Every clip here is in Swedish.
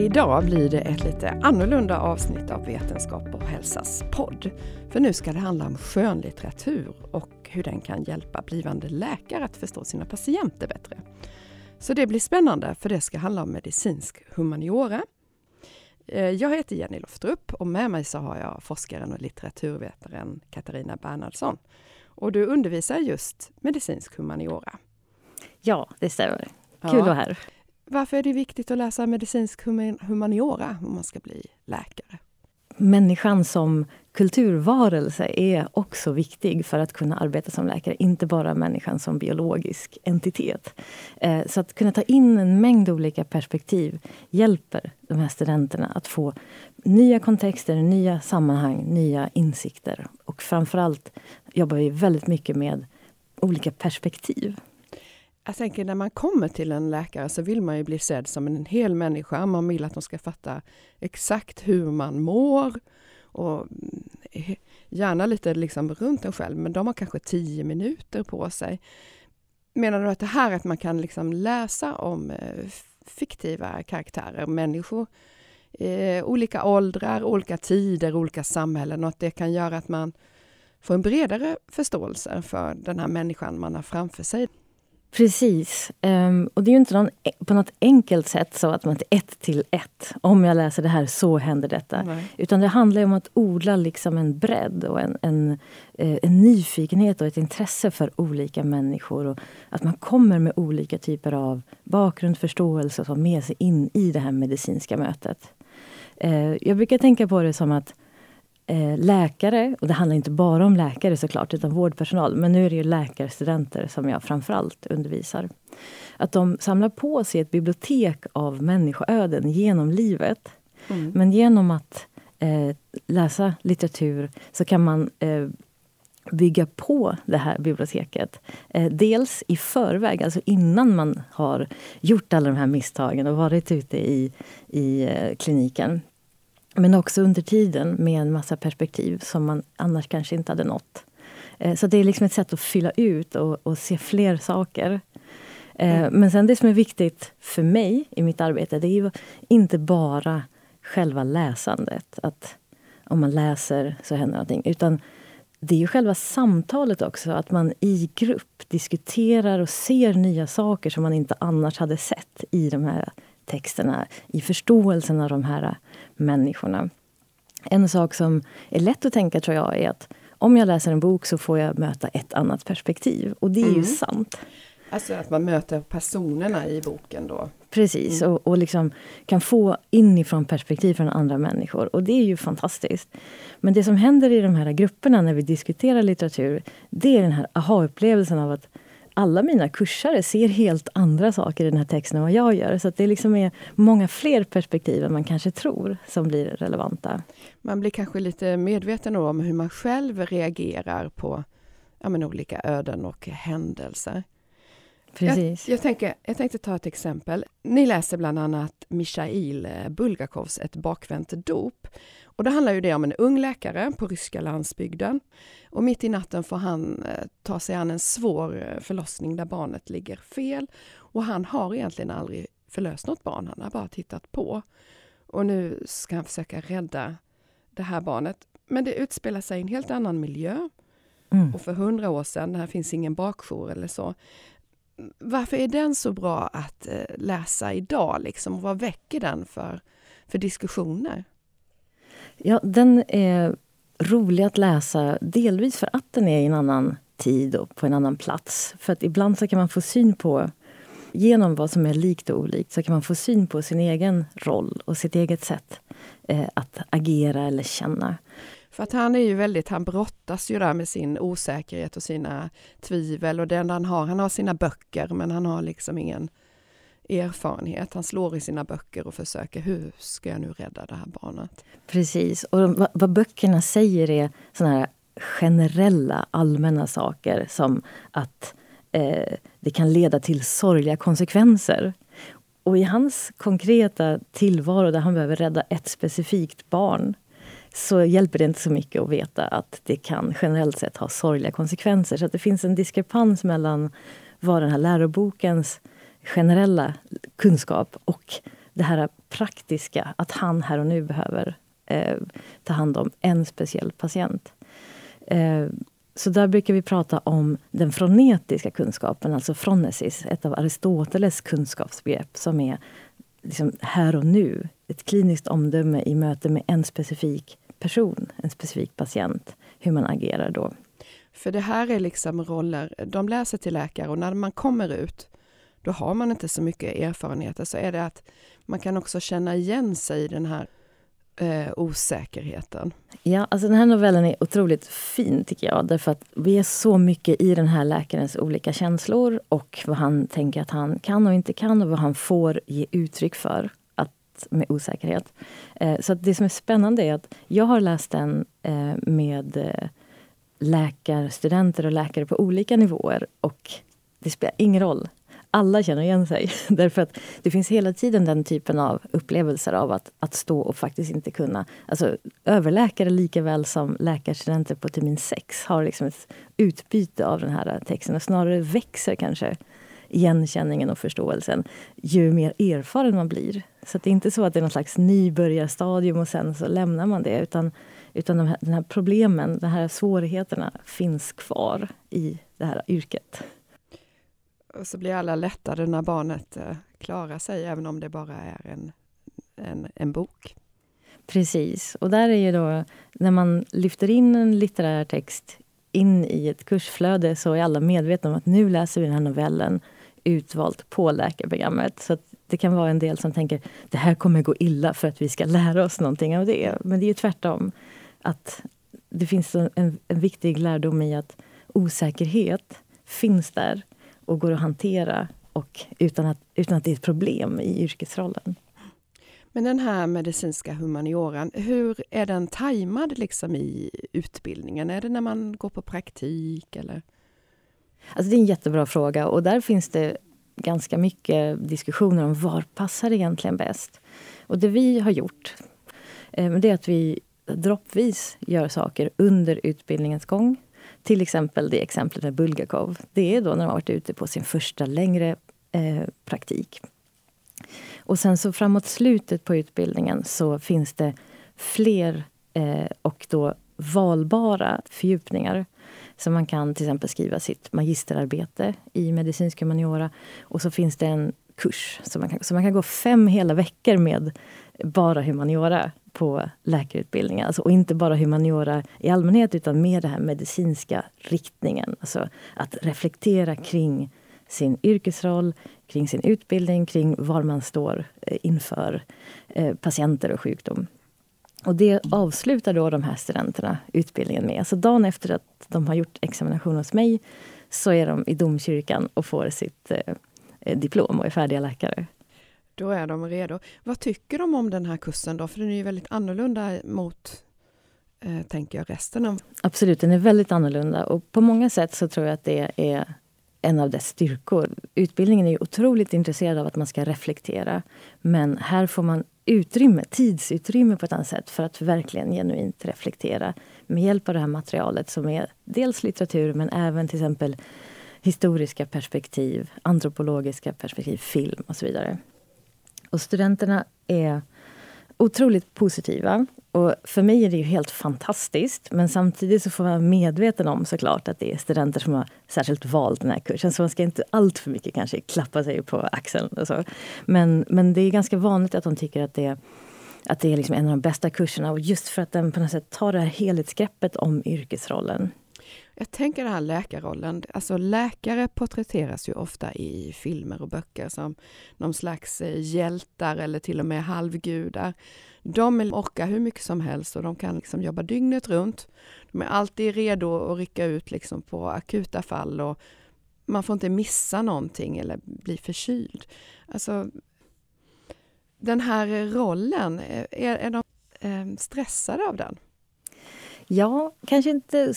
Idag blir det ett lite annorlunda avsnitt av Vetenskap och hälsas podd. För nu ska det handla om skönlitteratur och hur den kan hjälpa blivande läkare att förstå sina patienter bättre. Så det blir spännande för det ska handla om medicinsk humaniora. Eh, jag heter Jenny Lofterup och med mig så har jag forskaren och litteraturvetaren Katarina Bernhardsson. Och du undervisar just medicinsk humaniora. Ja, det stämmer. Kul ja. att vara här. Varför är det viktigt att läsa medicinsk humaniora om man ska bli läkare? Människan som kulturvarelse är också viktig för att kunna arbeta som läkare, inte bara människan som biologisk entitet. Eh, så att kunna ta in en mängd olika perspektiv hjälper de här studenterna att få nya kontexter, nya sammanhang, nya insikter. Och framförallt jobbar vi väldigt mycket med olika perspektiv. Jag tänker när man kommer till en läkare så vill man ju bli sedd som en hel människa. Man vill att de ska fatta exakt hur man mår och mm, gärna lite liksom runt en själv, men de har kanske tio minuter på sig. Menar du att det här att man kan liksom läsa om eh, fiktiva karaktärer, människor, eh, olika åldrar, olika tider, olika samhällen och att det kan göra att man får en bredare förståelse för den här människan man har framför sig? Precis. Um, och det är ju inte någon, e, på något enkelt sätt så att man till ett till ett, om jag läser det här så händer detta. Nej. Utan det handlar om att odla liksom en bredd och en, en, eh, en, nyfikenhet och ett intresse för olika människor. Och att man kommer med olika typer av bakgrund, förståelse och så med sig in i det här medicinska mötet. Uh, jag brukar tänka på det som att läkare, och det handlar inte bara om läkare såklart, utan vårdpersonal, men nu är det ju läkarstudenter som jag framförallt undervisar. Att de samlar på sig ett bibliotek av människoöden genom livet. Mm. Men genom att eh, läsa litteratur så kan man eh, bygga på det här biblioteket. Eh, dels i förväg, alltså innan man har gjort alla de här misstagen och varit ute i, i eh, kliniken. Men också under tiden med en massa perspektiv som man annars kanske inte hade nått. Eh, så det är liksom ett sätt att fylla ut och, och se fler saker. Eh, mm. Men sen det som är viktigt för mig i mitt arbete, det är ju inte bara själva läsandet. Att om man läser så händer någonting. Utan det är ju själva samtalet också. Att man i grupp diskuterar och ser nya saker som man inte annars hade sett i de här texterna, i förståelsen av de här människorna. En sak som är lätt att tänka tror jag är att om jag läser en bok så får jag möta ett annat perspektiv. Och det är mm. ju sant. Alltså att man möter personerna i boken då? Precis, mm. och, och liksom kan få inifrån perspektiv från andra människor. Och det är ju fantastiskt. Men det som händer i de här grupperna när vi diskuterar litteratur, det är den här aha-upplevelsen av att alla mina kursare ser helt andra saker i den här texten än vad jag gör. Så det liksom är många fler perspektiv än man kanske tror som blir relevanta. Man blir kanske lite medveten om hur man själv reagerar på ja, men, olika öden och händelser. Precis. Jag, jag, tänker, jag tänkte ta ett exempel. Ni läser bland annat Michail Bulgakovs Ett bakvänt dop. Och då handlar ju det om en ung läkare på ryska landsbygden. Och mitt i natten får han eh, ta sig an en svår eh, förlossning där barnet ligger fel. Och han har egentligen aldrig förlöst något barn, han har bara tittat på. Och nu ska han försöka rädda det här barnet. Men det utspelar sig i en helt annan miljö. Mm. Och för hundra år sedan, här finns ingen bakjour eller så. Varför är den så bra att eh, läsa idag? Liksom? Vad väcker den för, för diskussioner? Ja, den är rolig att läsa, delvis för att den är i en annan tid och på en annan plats. För att ibland så kan man få syn på, genom vad som är likt och olikt, så kan man få syn på sin egen roll och sitt eget sätt eh, att agera eller känna. För att han är ju väldigt, han brottas ju där med sin osäkerhet och sina tvivel och det enda han har, han har sina böcker men han har liksom ingen erfarenhet. Han slår i sina böcker och försöker, hur ska jag nu rädda det här barnet? Precis, och vad, vad böckerna säger är såna här generella, allmänna saker som att eh, det kan leda till sorgliga konsekvenser. Och i hans konkreta tillvaro där han behöver rädda ett specifikt barn så hjälper det inte så mycket att veta att det kan generellt sett ha sorgliga konsekvenser. Så att det finns en diskrepans mellan vad den här lärobokens generella kunskap och det här praktiska, att han här och nu behöver eh, ta hand om en speciell patient. Eh, så där brukar vi prata om den fronetiska kunskapen, alltså fronesis, ett av Aristoteles kunskapsbegrepp som är liksom här och nu. Ett kliniskt omdöme i möte med en specifik person, en specifik patient. Hur man agerar då. För det här är liksom roller, de läser till läkare och när man kommer ut då har man inte så mycket erfarenheter så är det att man kan också känna igen sig i den här eh, osäkerheten. Ja, alltså den här novellen är otroligt fin tycker jag. Därför att vi är så mycket i den här läkarens olika känslor och vad han tänker att han kan och inte kan och vad han får ge uttryck för att, med osäkerhet. Eh, så det som är spännande är att jag har läst den eh, med eh, läkarstudenter och läkare på olika nivåer och det spelar ingen roll alla känner igen sig. Därför att det finns hela tiden den typen av upplevelser av att, att stå och faktiskt inte kunna... Alltså, överläkare lika väl som läkarstudenter på termin 6 har liksom ett utbyte av den här texten. Och snarare växer kanske igenkänningen och förståelsen ju mer erfaren man blir. Så det är inte så att det är något slags nybörjarstadium och sen så lämnar man det. Utan, utan de här, den här problemen, de här svårigheterna finns kvar i det här yrket. Och så blir alla lättade när barnet eh, klarar sig, även om det bara är en, en, en bok. Precis. Och där är ju då, när man lyfter in en litterär text in i ett kursflöde så är alla medvetna om att nu läser vi den här novellen utvalt på läkarprogrammet. Så det kan vara en del som tänker det här kommer gå illa för att vi ska lära oss någonting av det. Men det är ju tvärtom. Att det finns en, en viktig lärdom i att osäkerhet finns där och går att hantera och utan att, utan att det är ett problem i yrkesrollen. Men den här medicinska humanioran, hur är den tajmad liksom i utbildningen? Är det när man går på praktik eller? Alltså det är en jättebra fråga och där finns det ganska mycket diskussioner om var passar egentligen bäst. Och det vi har gjort, eh, det är att vi droppvis gör saker under utbildningens gång. Till exempel det exemplet med Bulgakov. Det är då när de har varit ute på sin första längre eh, praktik. Och sen så framåt slutet på utbildningen så finns det fler eh, och då valbara fördjupningar. Så man kan till exempel skriva sitt magisterarbete i medicinsk humaniora. Och så finns det en kurs. Så man kan, så man kan gå fem hela veckor med bara humaniora på läkarutbildningen. Alltså, och inte bara humaniora i allmänhet utan mer den här medicinska riktningen. Alltså att reflektera kring sin yrkesroll, kring sin utbildning, kring var man står eh, inför eh, patienter och sjukdom. Och det avslutar då de här studenterna utbildningen med. Så dagen efter att de har gjort examination hos mig så är de i domkyrkan och får sitt eh, diplom och är färdiga läkare. Då är de redo. Vad tycker de om den här kursen då? För den är ju väldigt annorlunda mot eh, tänker jag, resten av... Absolut, den är väldigt annorlunda och på många sätt så tror jag att det är en av dess styrkor. Utbildningen är ju otroligt intresserad av att man ska reflektera. Men här får man utrymme, tidsutrymme på ett annat sätt för att verkligen genuint reflektera med hjälp av det här materialet som är dels litteratur men även till exempel historiska perspektiv, antropologiska perspektiv, film och så vidare. Och studenterna är otroligt positiva. Och för mig är det ju helt fantastiskt. Men samtidigt så får man vara medveten om såklart att det är studenter som har särskilt valt den här kursen. Så man ska inte allt för mycket kanske klappa sig på axeln. Och så. Men, men det är ganska vanligt att de tycker att det, att det är liksom en av de bästa kurserna. Och just för att den på något sätt tar det här helhetsgreppet om yrkesrollen. Jag tänker den här läkarrollen, alltså läkare porträtteras ju ofta i filmer och böcker som någon slags eh, hjältar eller till och med halvgudar. De orkar hur mycket som helst och de kan liksom jobba dygnet runt. De är alltid redo att rycka ut liksom på akuta fall och man får inte missa någonting eller bli förkyld. Alltså, den här rollen, eh, är, är de eh, stressade av den? Ja, kanske inte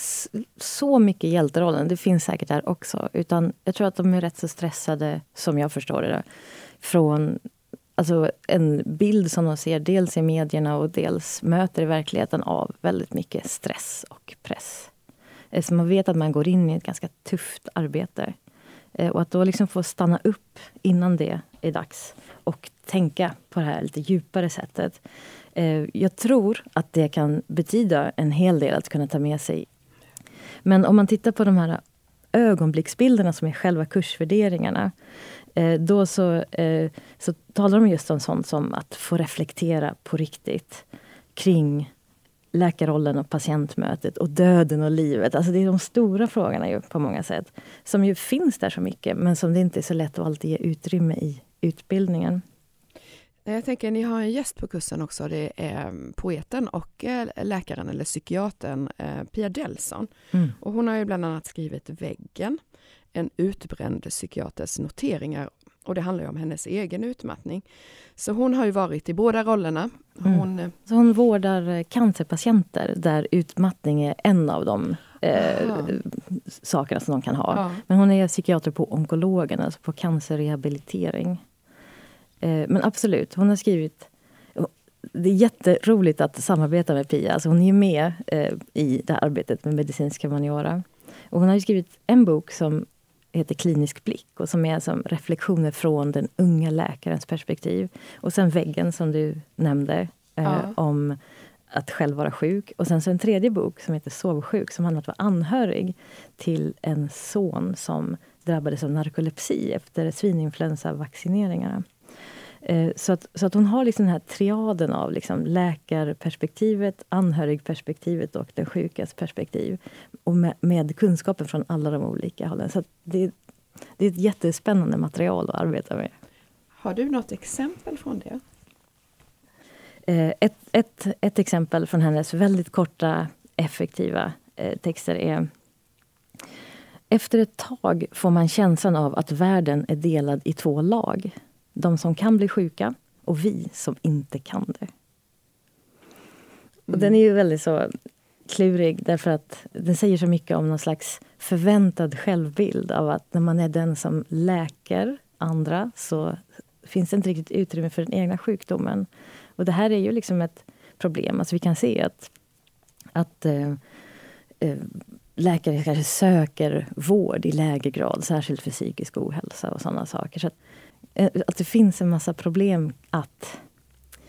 så mycket hjälterollen. Det finns säkert där också. Utan jag tror att de är rätt så stressade, som jag förstår det, från alltså en bild som de ser dels i medierna och dels möter i verkligheten av väldigt mycket stress och press. Eh, så man vet att man går in i ett ganska tufft arbete. Eh, och att då liksom få stanna upp innan det är dags och tänka på det här lite djupare sättet. Eh, jag tror att det kan betyda en hel del att kunna ta med sig. Men om man tittar på de här ögonblicksbilderna som är själva kursvärderingarna. Eh, då så, eh, så talar de just om sånt som att få reflektera på riktigt kring läkarrollen och patientmötet och döden och livet. Alltså det är de stora frågorna ju på många sätt. Som ju finns där så mycket men som det inte är så lätt att alltid ge utrymme i utbildningen. Jag tänker, ni har en gäst på kursen också. Det är mm, poeten och eh, läkaren eller psykiatern eh, Pia Delson. Mm. Och hon har ju bland annat skrivit Väggen, en utbränd psykiaters noteringar. Och det handlar ju om hennes egen utmattning. Så hon har ju varit i båda rollerna. Mm. Hon, mm. Så hon vårdar cancerpatienter där utmattning är en av de eh, sakerna som de kan ha. Ja. Men hon är psykiater på onkologen, alltså på cancerrehabilitering. Eh, men absolut, hon har skrivit... Det är jätteroligt att samarbeta med Pia. Alltså hon är med eh, i det här arbetet med medicinsk humaniora. Och hon har skrivit en bok som heter Klinisk blick och som är som reflektioner från den unga läkarens perspektiv. Och sen Väggen som du nämnde, eh, ja. om att själv vara sjuk. Och sen så en tredje bok som heter Sovsjuk som handlar om att vara anhörig till en son som drabbades av narkolepsi efter svininfluensavaccineringarna. Eh, så att, så att hon har liksom den här triaden av liksom läkarperspektivet, anhörigperspektivet och den sjukas perspektiv. Och med, med kunskapen från alla de olika hållen. Så det, det är ett jättespännande material att arbeta med. Har du något exempel från det? Eh, ett, ett, ett exempel från hennes väldigt korta, effektiva eh, texter är Efter ett tag får man känslan av att världen är delad i två lag de som kan bli sjuka och vi som inte kan det. Och mm. Den är ju väldigt så klurig därför att den säger så mycket om någon slags förväntad självbild av att när man är den som läker andra så finns det inte riktigt utrymme för den egna sjukdomen. Och det här är ju liksom ett problem. Alltså vi kan se att, att eh, eh, läkare kanske söker vård i lägre grad, särskilt för psykisk ohälsa och sådana saker. Så att Eh, att det finns en massa problem att,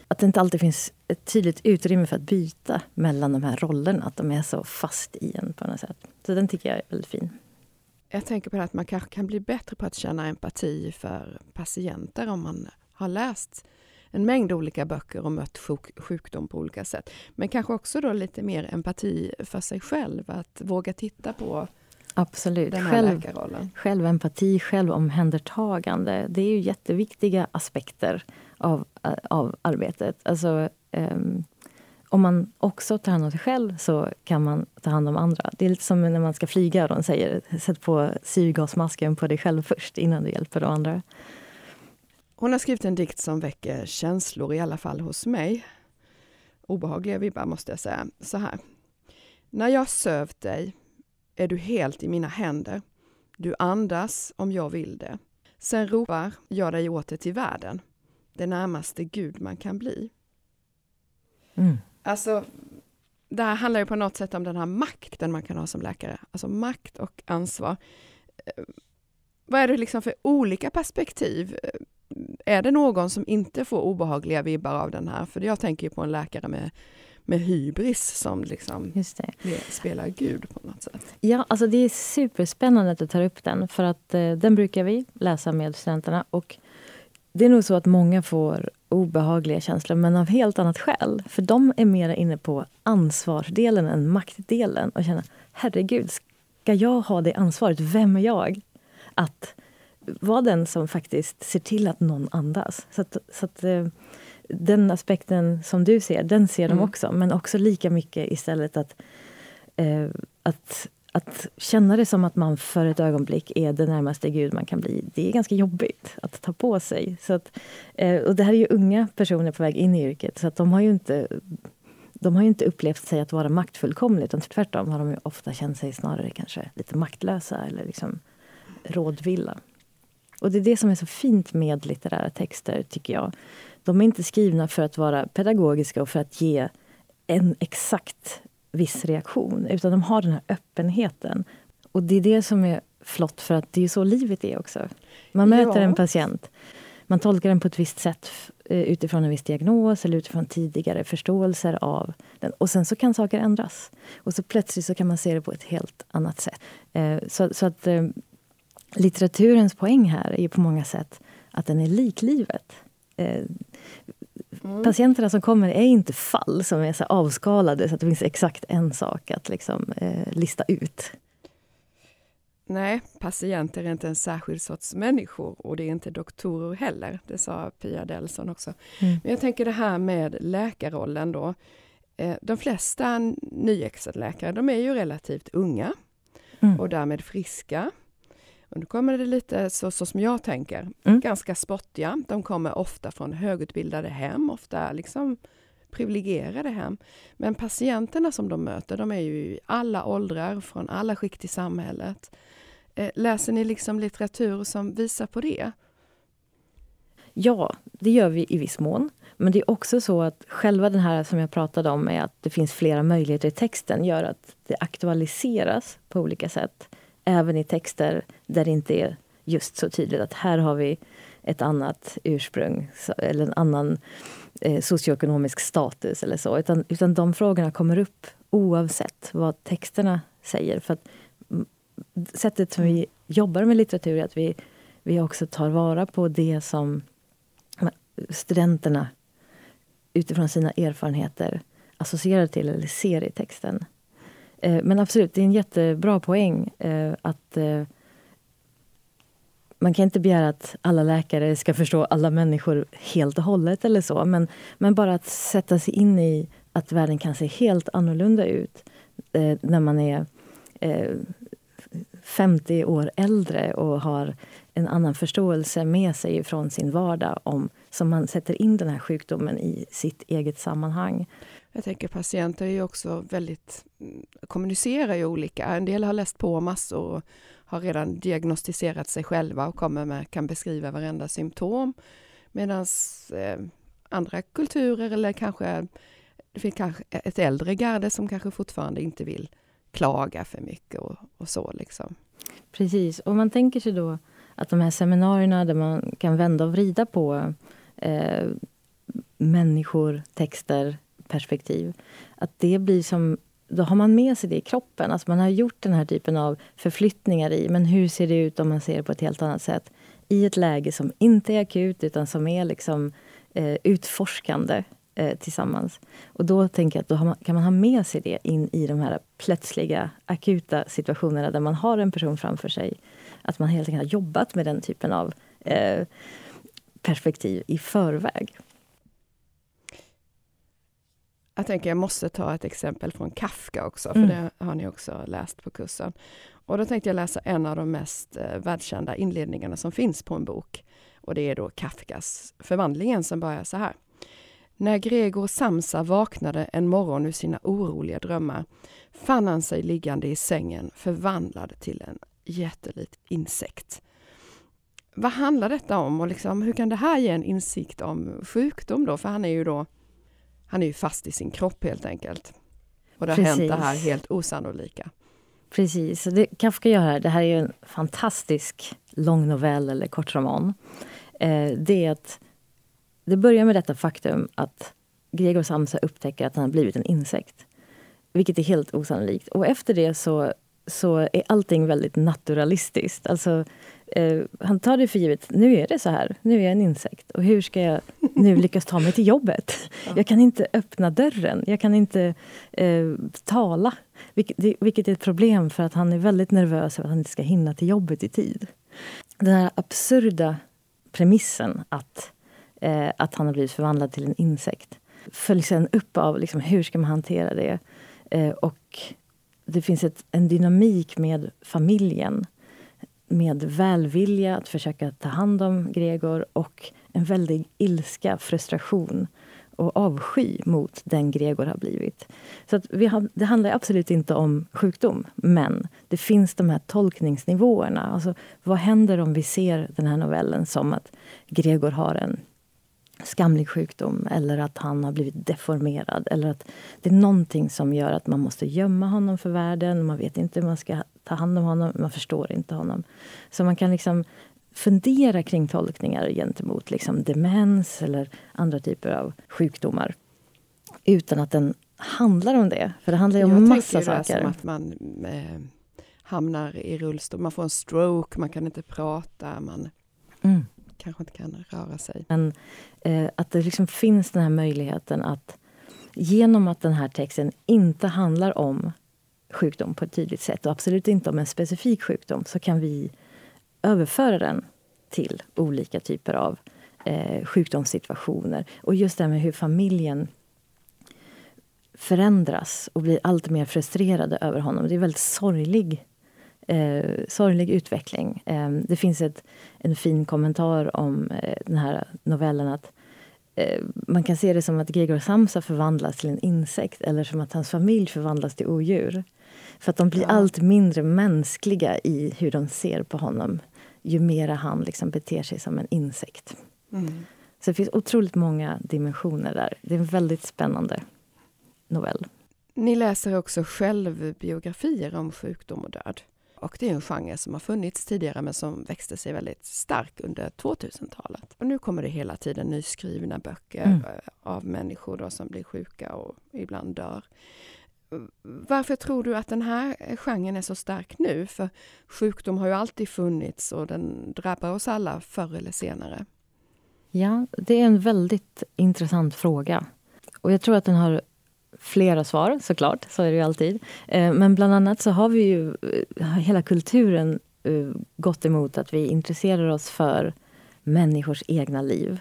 att det inte alltid finns ett tydligt utrymme för att byta mellan de här rollerna. Att de är så fast i en på något sätt. Så den tycker jag är väldigt fin. Jag tänker på det att man kanske kan bli bättre på att känna empati för patienter om man har läst en mängd olika böcker och mött sjuk, sjukdom på olika sätt. Men kanske också då lite mer empati för sig själv, att våga titta på Absolut. Den här Själv, läkarrollen. Självempati, självomhändertagande. Det är ju jätteviktiga aspekter av, av arbetet. Alltså, um, om man också tar hand om sig själv så kan man ta hand om andra. Det är lite som när man ska flyga. De säger sätt på syrgasmasken på dig själv först innan du hjälper de andra. Hon har skrivit en dikt som väcker känslor, i alla fall hos mig. Obehagliga vibbar måste jag säga. Så här. När jag sövt dig är du helt i mina händer. Du andas om jag vill det. Sen ropar jag dig åter till världen, det närmaste Gud man kan bli. Mm. Alltså, det här handlar ju på något sätt om den här makten man kan ha som läkare. Alltså makt och ansvar. Eh, vad är det liksom för olika perspektiv? Eh, är det någon som inte får obehagliga vibbar av den här? För jag tänker på en läkare med med hybris som liksom spelar Gud på något sätt. Ja, alltså det är superspännande att du tar upp den för att eh, den brukar vi läsa med studenterna. Och det är nog så att många får obehagliga känslor men av helt annat skäl. För de är mer inne på ansvarsdelen än maktdelen och känner herregud, ska jag ha det ansvaret? Vem är jag? Att vara den som faktiskt ser till att någon andas. Så att, så att eh, den aspekten som du ser, den ser mm. de också. Men också lika mycket istället att, eh, att, att känna det som att man för ett ögonblick är det närmaste Gud man kan bli. Det är ganska jobbigt att ta på sig. Så att, eh, och det här är ju unga personer på väg in i yrket så att de har ju inte de har ju inte upplevt sig att vara maktfullkomliga utan tvärtom har de ofta känt sig snarare kanske lite maktlösa eller liksom rådvilla. Och det är det som är så fint med litterära texter, tycker jag de är inte skrivna för att vara pedagogiska och för att ge en exakt viss reaktion. Utan de har den här öppenheten. Och det är det som är flott, för att det är så livet är också. Man möter ja. en patient man tolkar den på ett visst sätt eh, utifrån en viss diagnos eller utifrån tidigare förståelser av den. Och sen så kan saker ändras. Och så plötsligt så kan man se det på ett helt annat sätt. Eh, så, så att eh, litteraturens poäng här är på många sätt att den är lik livet. Mm. Patienterna som kommer är inte fall som är så avskalade så att det finns exakt en sak att liksom, eh, lista ut. Nej, patienter är inte en särskild sorts människor och det är inte doktorer heller. Det sa Pia Delson också. Mm. Men jag tänker det här med läkarrollen då. Eh, de flesta nyexade läkare, de är ju relativt unga mm. och därmed friska. Och nu kommer det lite så, så som jag tänker, mm. ganska spottiga. De kommer ofta från högutbildade hem, ofta liksom privilegierade hem. Men patienterna som de möter, de är ju i alla åldrar, från alla skikt i samhället. Eh, läser ni liksom litteratur som visar på det? Ja, det gör vi i viss mån. Men det är också så att själva den här som jag pratade om, är att det finns flera möjligheter i texten, gör att det aktualiseras på olika sätt. Även i texter där det inte är just så tydligt att här har vi ett annat ursprung eller en annan eh, socioekonomisk status eller så. Utan, utan de frågorna kommer upp oavsett vad texterna säger. För att sättet som vi jobbar med litteratur är att vi, vi också tar vara på det som studenterna utifrån sina erfarenheter associerar till eller ser i texten. Eh, men absolut, det är en jättebra poäng eh, att eh, man kan inte begära att alla läkare ska förstå alla människor helt och hållet eller så. Men, men bara att sätta sig in i att världen kan se helt annorlunda ut när man är 50 år äldre och har en annan förståelse med sig från sin vardag om, som man sätter in den här sjukdomen i sitt eget sammanhang. Jag tänker patienter är ju också väldigt, mm, kommunicerar ju olika. En del har läst på massor och har redan diagnostiserat sig själva och kommer med, kan beskriva varenda symptom. Medan eh, andra kulturer eller kanske det finns kanske ett äldre garde som kanske fortfarande inte vill klaga för mycket och, och så. Liksom. Precis, och man tänker sig då att de här seminarierna där man kan vända och vrida på eh, människor, texter, perspektiv. Att det blir som, då har man med sig det i kroppen. Alltså man har gjort den här typen av förflyttningar i, men hur ser det ut om man ser det på ett helt annat sätt? I ett läge som inte är akut utan som är liksom eh, utforskande eh, tillsammans. Och då tänker jag att då man, kan man ha med sig det in i de här plötsliga, akuta situationerna där man har en person framför sig. Att man helt enkelt har jobbat med den typen av eh, perspektiv i förväg. Jag tänker jag måste ta ett exempel från Kafka också, för mm. det har ni också läst på kursen. Och då tänkte jag läsa en av de mest eh, världskända inledningarna som finns på en bok. Och det är då Kafkas Förvandlingen som börjar så här. När Gregor Samsa vaknade en morgon ur sina oroliga drömmar fann han sig liggande i sängen förvandlad till en jättelik insekt. Vad handlar detta om och liksom, hur kan det här ge en insikt om sjukdom då? För han är ju då han är ju fast i sin kropp helt enkelt. Och det har Precis. hänt det här helt osannolika. Precis, det Kafka gör här, det här är en fantastisk lång novell eller kortroman. Eh, det är att det börjar med detta faktum att Gregor Samsa upptäcker att han har blivit en insekt. Vilket är helt osannolikt. Och efter det så, så är allting väldigt naturalistiskt. Alltså, eh, han tar det för givet, nu är det så här, nu är jag en insekt. Och hur ska jag nu lyckas ta mig till jobbet? Jag kan inte öppna dörren, jag kan inte eh, tala. Vilket, vilket är ett problem för att han är väldigt nervös över att han inte ska hinna till jobbet i tid. Den här absurda premissen att eh, att han har blivit förvandlad till en insekt. Följs sen upp av liksom, hur ska man hantera det? Eh, och det finns ett, en dynamik med familjen. Med välvilja att försöka ta hand om Gregor och en väldig ilska, frustration och avsky mot den Gregor har blivit. Så att vi har, det handlar absolut inte om sjukdom, men det finns de här tolkningsnivåerna. Alltså, vad händer om vi ser den här novellen som att Gregor har en skamlig sjukdom eller att han har blivit deformerad. Eller att det är någonting som gör att man måste gömma honom för världen. Man vet inte hur man ska ta hand om honom, man förstår inte honom. Så man kan liksom fundera kring tolkningar gentemot liksom demens eller andra typer av sjukdomar. Utan att den handlar om det. För det handlar ju om Jag massa saker. Som att man eh, hamnar i rullstol, man får en stroke, man kan inte prata, man Mm. kanske inte kan röra sig. Men eh, att det liksom finns den här möjligheten att genom att den här texten inte handlar om sjukdom på ett tydligt sätt och absolut inte om en specifik sjukdom så kan vi överföra den till olika typer av eh, sjukdomssituationer. Och just det här med hur familjen förändras och blir allt mer frustrerade över honom. Det är väldigt sorglig, eh, sorglig utveckling. Eh, det finns ett, en fin kommentar om eh, den här novellen att eh, man kan se det som att Gregor Samsa förvandlas till en insekt eller som att hans familj förvandlas till odjur. För att de blir Ja. allt mindre mänskliga i hur de ser på honom ju mer han liksom beter sig som en insekt. Mm. Så det finns otroligt många dimensioner där. Det är en väldigt spännande novell. Ni läser också självbiografier om sjukdom och död. Och det är en genre som har funnits tidigare men som växte sig väldigt stark under 2000-talet. Och nu kommer det hela tiden nyskrivna böcker Mm. eh, av människor som blir sjuka och ibland dör. Varför tror du att den här eh, genren är så stark nu? För sjukdom har ju alltid funnits och den drabbar oss alla förr eller senare. Ja, det är en väldigt intressant fråga. Och jag tror att den har flera svar, såklart. Så är det ju alltid. Eh, men bland annat så har vi ju eh, hela kulturen gått emot att vi intresserar oss för människors egna liv.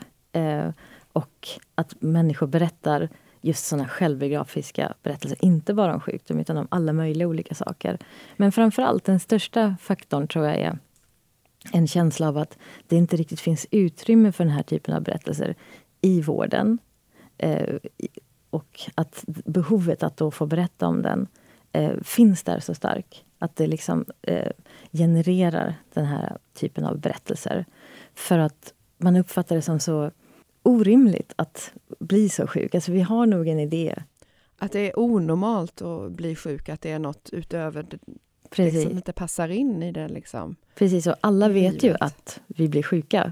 Och att människor berättar just sådana självbiografiska berättelser. Inte bara om sjukdom, utan om alla möjliga olika saker. Men framför allt, den största faktorn tror jag är en känsla av att det inte riktigt finns utrymme för den här typen av berättelser i vården. Eh, och att behovet att då få berätta om den eh, finns där så stark. Att det liksom eh, genererar den här typen av berättelser. För att man uppfattar det som så orimligt att bli så sjuk. Alltså vi har nog en idé. Att det är onormalt att bli sjuk, att det är något utöver det, Precis. som inte passar in i det. Liksom. Precis, och alla vet ju att vi blir sjuka.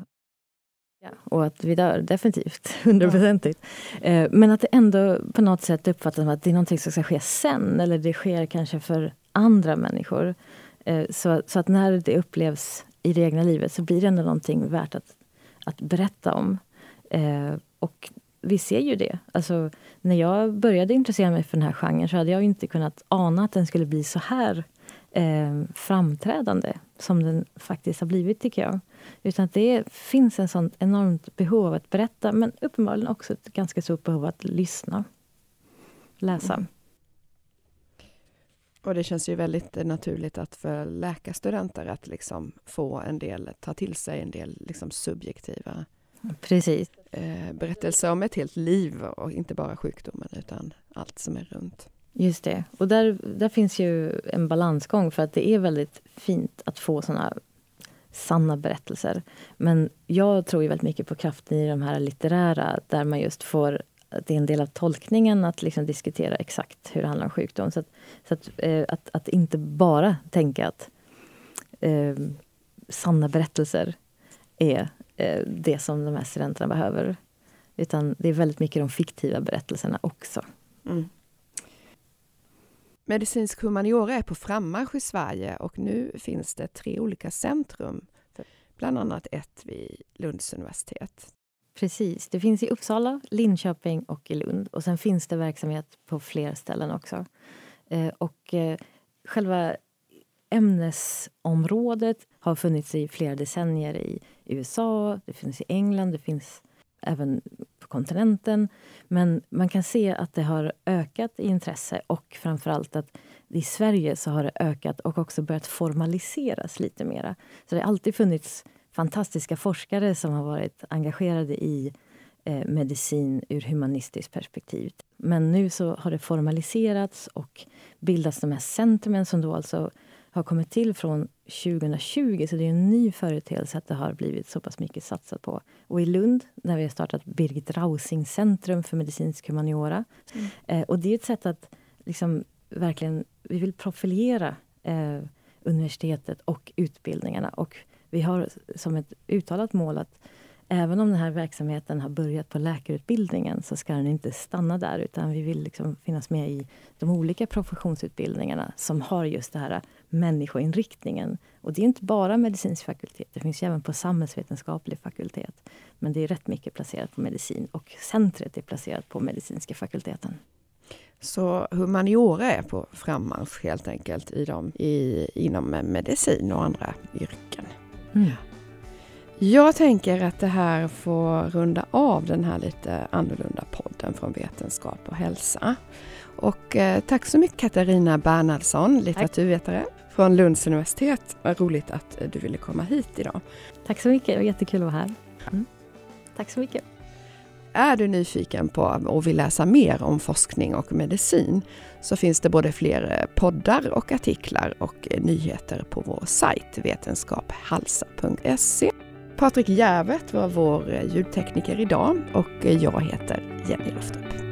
Ja, och att vi dör, definitivt. Hundraprocentigt. Eh, Men att det ändå på något sätt uppfattas som att det är någonting som ska ske sen. Eller det sker kanske för andra människor. Eh, Så, så att när det upplevs i det egna livet så blir det ändå någonting värt att, att berätta om. Eh, Och vi ser ju det. Alltså, när jag började intressera mig för den här genren så hade jag inte kunnat ana att den skulle bli så här eh, framträdande som den faktiskt har blivit, tycker jag. Utan att det finns en sånt enormt behov av att berätta men uppenbarligen också ett ganska stort behov av att lyssna. Läsa. Mm. Och det känns ju väldigt naturligt att för läkarstudenter att liksom få en del, ta till sig en del liksom subjektiva Precis. eh, berättelser om ett helt liv och inte bara sjukdomen utan allt som är runt. Just det. Och där, där finns ju en balansgång för att det är väldigt fint att få såna sanna berättelser. Men jag tror ju väldigt mycket på kraften i de här litterära där man just får det är en del av tolkningen att liksom diskutera exakt hur det handlar om sjukdom. Så att, så att, eh, att, att inte bara tänka att eh, sanna berättelser är det som de här studenterna behöver. Utan det är väldigt mycket de fiktiva berättelserna också. Mm. Medicinsk humaniora är på frammarsch i Sverige och nu finns det tre olika centrum. Bland annat ett vid Lunds universitet. Precis. Det finns i Uppsala, Linköping och i Lund. Och sen finns det verksamhet på fler ställen också. Eh, och eh, själva ämnesområdet har funnits i flera decennier i USA, det finns i England, det finns även på kontinenten. Men man kan se att det har ökat i intresse och framförallt att i Sverige så har det ökat och också börjat formaliseras lite mera. Så det har alltid funnits fantastiska forskare som har varit engagerade i eh, medicin ur humanistiskt perspektiv. Men nu så har det formaliserats och bildats de här centrumen som då alltså har kommit till från 2020. Så det är en ny företeelse att det har blivit så pass mycket satsat på. Och i Lund, där vi har startat Birgit Rausing centrum för medicinsk humaniora. Mm. Eh, och det är ett sätt att liksom verkligen, vi vill profilera eh, universitetet och utbildningarna och Vi har som ett uttalat mål att även om den här verksamheten har börjat på läkarutbildningen så ska den inte stanna där utan vi vill liksom finnas med i de olika professionsutbildningarna som har just den här människoinriktningen. Och det är inte bara medicinsk fakultet, det finns även på samhällsvetenskaplig fakultet. Men det är rätt mycket placerat på medicin och centret är placerat på medicinska fakulteten. Så humaniora är på frammarsch helt enkelt i dem, i, inom medicin och andra yrken. Mm. Jag tänker att det här får runda av den här lite annorlunda podden från Vetenskap och hälsa. Och eh, tack så mycket Katarina Bernhardsson, litteraturvetare tack. från Lunds universitet. Vad roligt att du ville komma hit idag. Tack så mycket, det var jättekul att vara här. Mm. Tack så mycket. Är du nyfiken på och vill läsa mer om forskning och medicin så finns det både fler eh, poddar och artiklar och eh, nyheter på vår sajt vetenskaphalsa.se. Patrik Järvet var vår eh, ljudtekniker idag och eh, jag heter Jenny Luftorp.